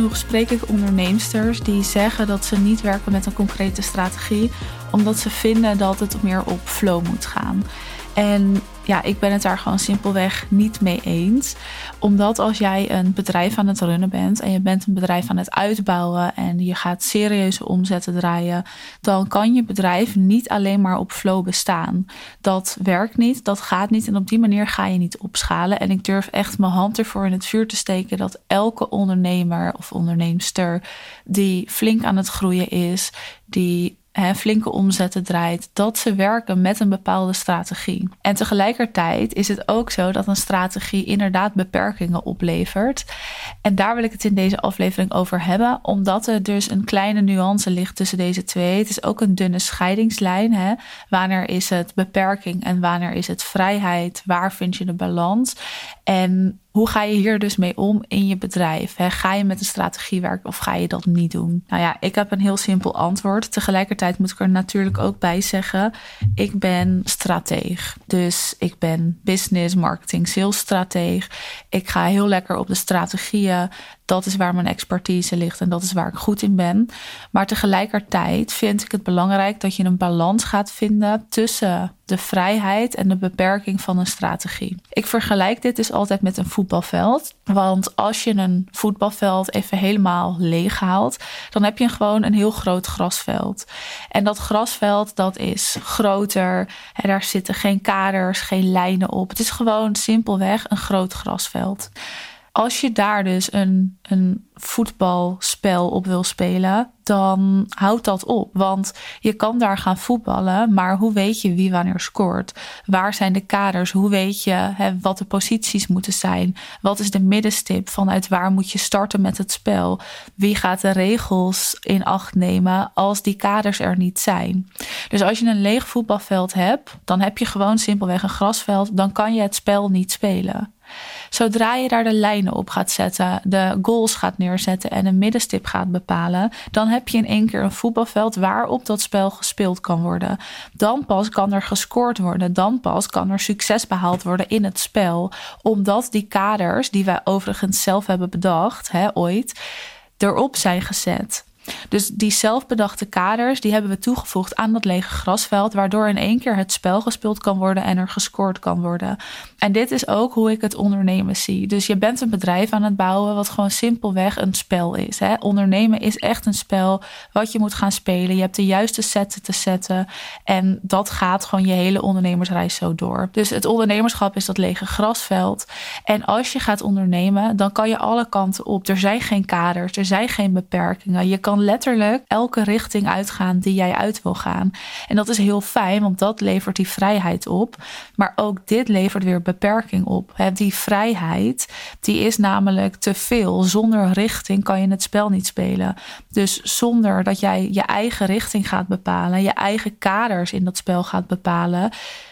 genoeg spreek ik onderneemsters die zeggen dat ze niet werken met een concrete strategie, omdat ze vinden dat het meer op flow moet gaan. En ja, ik ben het daar gewoon simpelweg niet mee eens. Omdat als jij een bedrijf aan het runnen bent en je bent een bedrijf aan het uitbouwen en je gaat serieuze omzetten draaien, dan kan je bedrijf niet alleen maar op flow bestaan. Dat werkt niet, dat gaat niet en op die manier ga je niet opschalen. En ik durf echt mijn hand ervoor in het vuur te steken dat elke ondernemer of onderneemster die flink aan het groeien is, die hè, flinke omzetten draait, dat ze werken met een bepaalde strategie. En tegelijkertijd is het ook zo dat een strategie inderdaad beperkingen oplevert. En daar wil ik het in deze aflevering over hebben, omdat er dus een kleine nuance ligt tussen deze twee. Het is ook een dunne scheidingslijn. Hè? Wanneer is het beperking en wanneer is het vrijheid? Waar vind je de balans? En hoe ga je hier dus mee om in je bedrijf? Ga je met een strategie werken of ga je dat niet doen? Nou ja, ik heb een heel simpel antwoord. Tegelijkertijd moet ik er natuurlijk ook bij zeggen: ik ben strateeg. Dus ik ben business, marketing, sales strateeg. Ik ga heel lekker op de strategieën dat is waar mijn expertise ligt en dat is waar ik goed in ben. Maar tegelijkertijd vind ik het belangrijk dat je een balans gaat vinden tussen de vrijheid en de beperking van een strategie. Ik vergelijk dit dus altijd met een voetbalveld. Want als je een voetbalveld even helemaal leeg haalt, dan heb je gewoon een heel groot grasveld. En dat grasveld dat is groter. En daar zitten geen kaders, geen lijnen op. Het is gewoon simpelweg een groot grasveld. Als je daar dus een, een voetbalspel op wil spelen, dan houdt dat op. Want je kan daar gaan voetballen, maar hoe weet je wie wanneer scoort? Waar zijn de kaders? Hoe weet je hè, wat de posities moeten zijn? Wat is de middenstip? Vanuit waar moet je starten met het spel? Wie gaat de regels in acht nemen als die kaders er niet zijn? Dus als je een leeg voetbalveld hebt, dan heb je gewoon simpelweg een grasveld, dan kan je het spel niet spelen. Zodra je daar de lijnen op gaat zetten, de goals gaat neerzetten en een middenstip gaat bepalen, dan heb je in één keer een voetbalveld waarop dat spel gespeeld kan worden. Dan pas kan er gescoord worden. Dan pas kan er succes behaald worden in het spel. Omdat die kaders, die wij overigens zelf hebben bedacht, hè, ooit, erop zijn gezet. Dus die zelfbedachte kaders, die hebben we toegevoegd aan dat lege grasveld, waardoor in één keer het spel gespeeld kan worden en er gescoord kan worden. En dit is ook hoe ik het ondernemen zie. Dus je bent een bedrijf aan het bouwen wat gewoon simpelweg een spel is. Hè? Ondernemen is echt een spel wat je moet gaan spelen. Je hebt de juiste setten te zetten en dat gaat gewoon je hele ondernemersreis zo door. Dus het ondernemerschap is dat lege grasveld. En als je gaat ondernemen, dan kan je alle kanten op. Er zijn geen kaders, er zijn geen beperkingen. Je kan letterlijk elke richting uitgaan die jij uit wil gaan. En dat is heel fijn, want dat levert die vrijheid op. Maar ook dit levert weer beperking op. Die vrijheid, die is namelijk te veel. Zonder richting kan je het spel niet spelen. Dus zonder dat jij je eigen richting gaat bepalen, je eigen kaders in dat spel gaat bepalen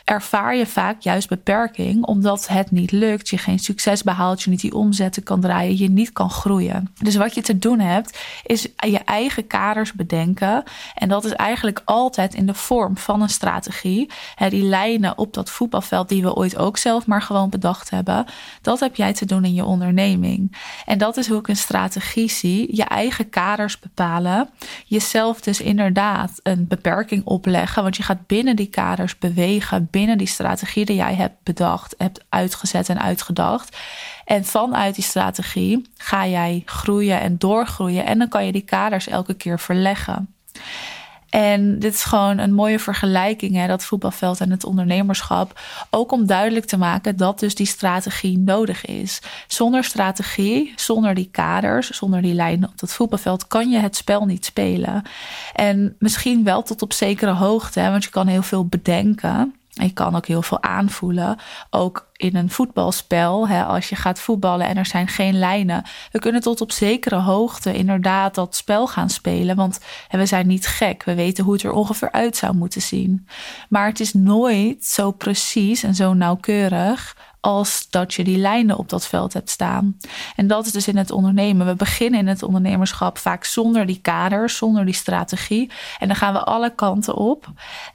ervaar je vaak juist beperking, omdat het niet lukt, je geen succes behaalt, je niet die omzetten kan draaien, je niet kan groeien. Dus wat je te doen hebt, is je eigen kaders bedenken. En dat is eigenlijk altijd in de vorm van een strategie. Die lijnen op dat voetbalveld die we ooit ook zelf maar gewoon bedacht hebben, dat heb jij te doen in je onderneming. En dat is hoe ik een strategie zie. Je eigen kaders bepalen. Jezelf dus inderdaad een beperking opleggen, want je gaat binnen die kaders bewegen binnen die strategie die jij hebt bedacht, hebt uitgezet en uitgedacht. En vanuit die strategie ga jij groeien en doorgroeien. En dan kan je die kaders elke keer verleggen. En dit is gewoon een mooie vergelijking, hè, dat voetbalveld en het ondernemerschap. Ook om duidelijk te maken dat dus die strategie nodig is. Zonder strategie, zonder die kaders, zonder die lijnen op dat voetbalveld, kan je het spel niet spelen. En misschien wel tot op zekere hoogte, hè, want je kan heel veel bedenken. Je kan ook heel veel aanvoelen. Ook in een voetbalspel, hè, als je gaat voetballen en er zijn geen lijnen. We kunnen tot op zekere hoogte inderdaad dat spel gaan spelen. Want we zijn niet gek. We weten hoe het er ongeveer uit zou moeten zien. Maar het is nooit zo precies en zo nauwkeurig als dat je die lijnen op dat veld hebt staan. En dat is dus in het ondernemen. We beginnen in het ondernemerschap vaak zonder die kaders, zonder die strategie. En dan gaan we alle kanten op.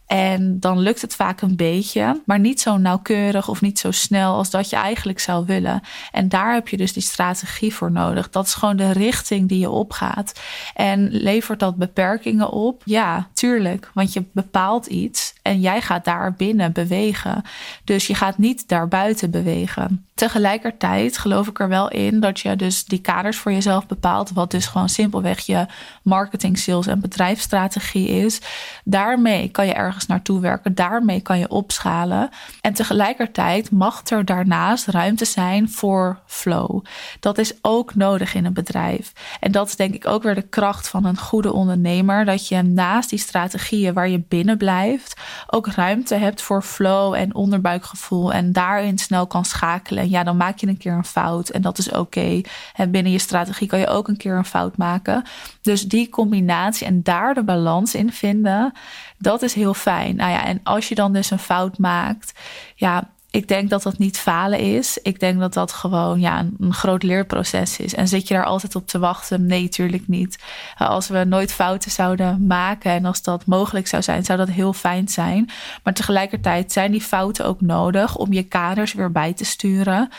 En dan lukt het vaak een beetje, maar niet zo nauwkeurig of niet zo snel als dat je eigenlijk zou willen. En daar heb je dus die strategie voor nodig. Dat is gewoon de richting die je opgaat. En levert dat beperkingen op? Ja, tuurlijk, want je bepaalt iets en jij gaat daar binnen bewegen. Dus je gaat niet daarbuiten bewegen. Tegelijkertijd geloof ik er wel in dat je dus die kaders voor jezelf bepaalt, wat dus gewoon simpelweg je marketing, sales en bedrijfsstrategie is. Daarmee kan je ergens naartoe werken, daarmee kan je opschalen. En tegelijkertijd mag er daarnaast ruimte zijn voor flow. Dat is ook nodig in een bedrijf. En dat is denk ik ook weer de kracht van een goede ondernemer, dat je naast die strategieën waar je binnen blijft, ook ruimte hebt voor flow en onderbuikgevoel en daarin snel kan schakelen ja, dan maak je een keer een fout en dat is oké. En binnen je strategie kan je ook een keer een fout maken. Dus die combinatie en daar de balans in vinden, dat is heel fijn. Nou ja, en als je dan dus een fout maakt, ja, ik denk dat dat niet falen is. Ik denk dat dat gewoon ja, een, groot leerproces is. En zit je daar altijd op te wachten? Nee, natuurlijk niet. Als we nooit fouten zouden maken en als dat mogelijk zou zijn, zou dat heel fijn zijn. Maar tegelijkertijd zijn die fouten ook nodig om je kaders weer bij te sturen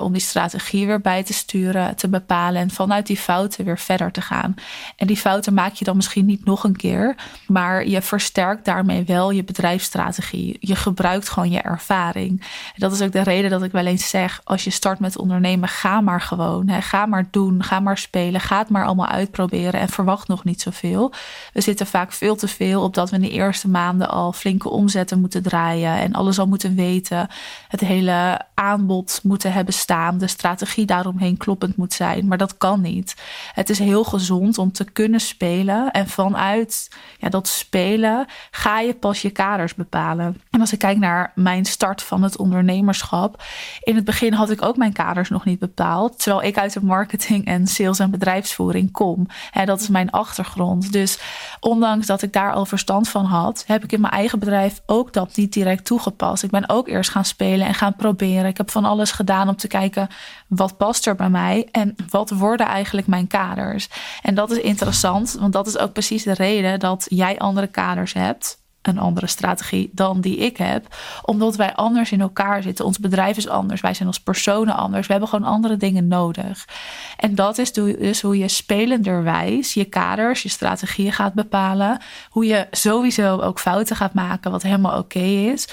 om die strategie weer bij te sturen, te bepalen en vanuit die fouten weer verder te gaan. En die fouten maak je dan misschien niet nog een keer, maar je versterkt daarmee wel je bedrijfsstrategie. Je gebruikt gewoon je ervaring. En dat is ook de reden dat ik wel eens zeg: als je start met ondernemen, ga maar gewoon. Hè. Ga maar doen, ga maar spelen, ga het maar allemaal uitproberen en verwacht nog niet zoveel. We zitten vaak veel te veel op dat we in de eerste maanden al flinke omzetten moeten draaien en alles al moeten weten. Het hele aanbod moeten hebben staan, de strategie daaromheen kloppend moet zijn. Maar dat kan niet. Het is heel gezond om te kunnen spelen. En vanuit ja, dat spelen ga je pas je kaders bepalen. En als ik kijk naar mijn start van het ondernemerschap. In het begin had ik ook mijn kaders nog niet bepaald. Terwijl ik uit de marketing en sales en bedrijfsvoering kom. En dat is mijn achtergrond. Dus ondanks dat ik daar al verstand van had, heb ik in mijn eigen bedrijf ook dat niet direct toegepast. Ik ben ook eerst gaan spelen en gaan proberen. Ik heb van alles gedaan om te kijken wat past er bij mij en wat worden eigenlijk mijn kaders. En dat is interessant, want dat is ook precies de reden dat jij andere kaders hebt een andere strategie dan die ik heb. Omdat wij anders in elkaar zitten. Ons bedrijf is anders. Wij zijn als personen anders. We hebben gewoon andere dingen nodig. En dat is dus hoe je spelenderwijs je kaders, je strategieën gaat bepalen. Hoe je sowieso ook fouten gaat maken, wat helemaal oké is.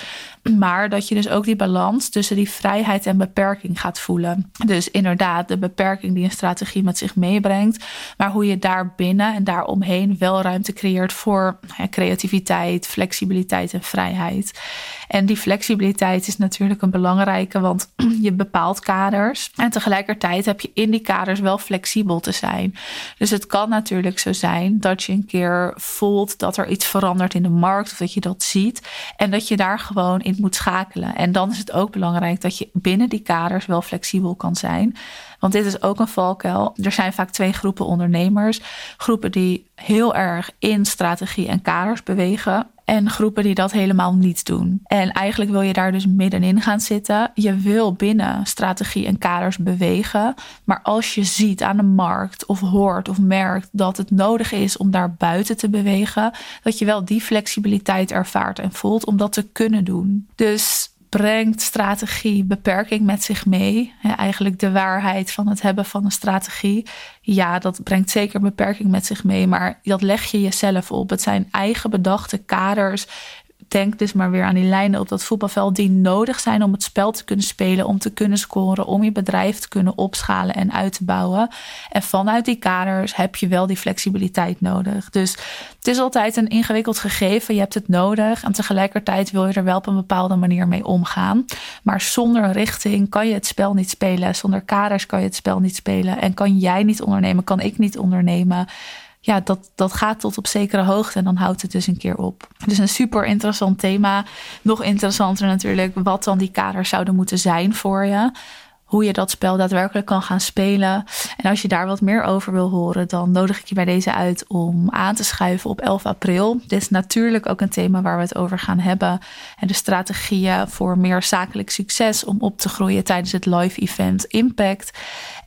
Maar dat je dus ook die balans tussen die vrijheid en beperking gaat voelen. Dus inderdaad, de beperking die een strategie met zich meebrengt. Maar hoe je daar binnen en daaromheen wel ruimte creëert voor ja, creativiteit, flexibiliteit en vrijheid. En die flexibiliteit is natuurlijk een belangrijke, want je bepaalt kaders. En tegelijkertijd heb je in die kaders wel flexibel te zijn. Dus het kan natuurlijk zo zijn dat je een keer voelt dat er iets verandert in de markt of dat je dat ziet. En dat je daar gewoon in moet schakelen. En dan is het ook belangrijk dat je binnen die kaders wel flexibel kan zijn. Want dit is ook een valkuil. Er zijn vaak twee groepen ondernemers. Groepen die heel erg in strategie en kaders bewegen. En groepen die dat helemaal niet doen. En eigenlijk wil je daar dus middenin gaan zitten. Je wil binnen strategie en kaders bewegen. Maar als je ziet aan de markt of hoort of merkt dat het nodig is om daar buiten te bewegen, dat je wel die flexibiliteit ervaart en voelt om dat te kunnen doen. Dus brengt strategie beperking met zich mee? eigenlijk de waarheid van het hebben van een strategie. Ja, dat brengt zeker beperking met zich mee, maar dat leg je jezelf op. Het zijn eigen bedachte kaders denk dus maar weer aan die lijnen op dat voetbalveld die nodig zijn om het spel te kunnen spelen, om te kunnen scoren, om je bedrijf te kunnen opschalen en uit te bouwen. En vanuit die kaders heb je wel die flexibiliteit nodig. Dus het is altijd een ingewikkeld gegeven. Je hebt het nodig en tegelijkertijd wil je er wel op een bepaalde manier mee omgaan. Maar zonder richting kan je het spel niet spelen. Zonder kaders kan je het spel niet spelen. En kan jij niet ondernemen, kan ik niet ondernemen ja, dat, dat gaat tot op zekere hoogte en dan houdt het dus een keer op. Dus een super interessant thema. Nog interessanter natuurlijk wat dan die kaders zouden moeten zijn voor je. Hoe je dat spel daadwerkelijk kan gaan spelen. En als je daar wat meer over wil horen, dan nodig ik je bij deze uit om aan te schuiven op 11 april. Dit is natuurlijk ook een thema waar we het over gaan hebben. En de strategieën voor meer zakelijk succes om op te groeien tijdens het live event Impact.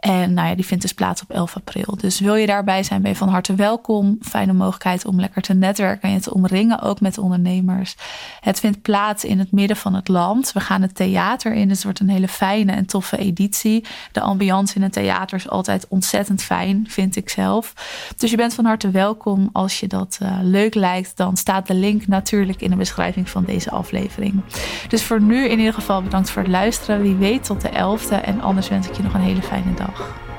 En nou ja, die vindt dus plaats op 11 april. Dus wil je daarbij zijn, ben je van harte welkom. Fijne mogelijkheid om lekker te netwerken en je te omringen, ook met ondernemers. Het vindt plaats in het midden van het land. We gaan het theater in, het wordt een hele fijne en toffe De ambiance in het theater is altijd ontzettend fijn, vind ik zelf. Dus je bent van harte welkom. Als je dat uh, leuk lijkt, dan staat de link natuurlijk in de beschrijving van deze aflevering. Dus voor nu in ieder geval bedankt voor het luisteren. Wie weet tot de 11e. En anders wens ik je nog een hele fijne dag.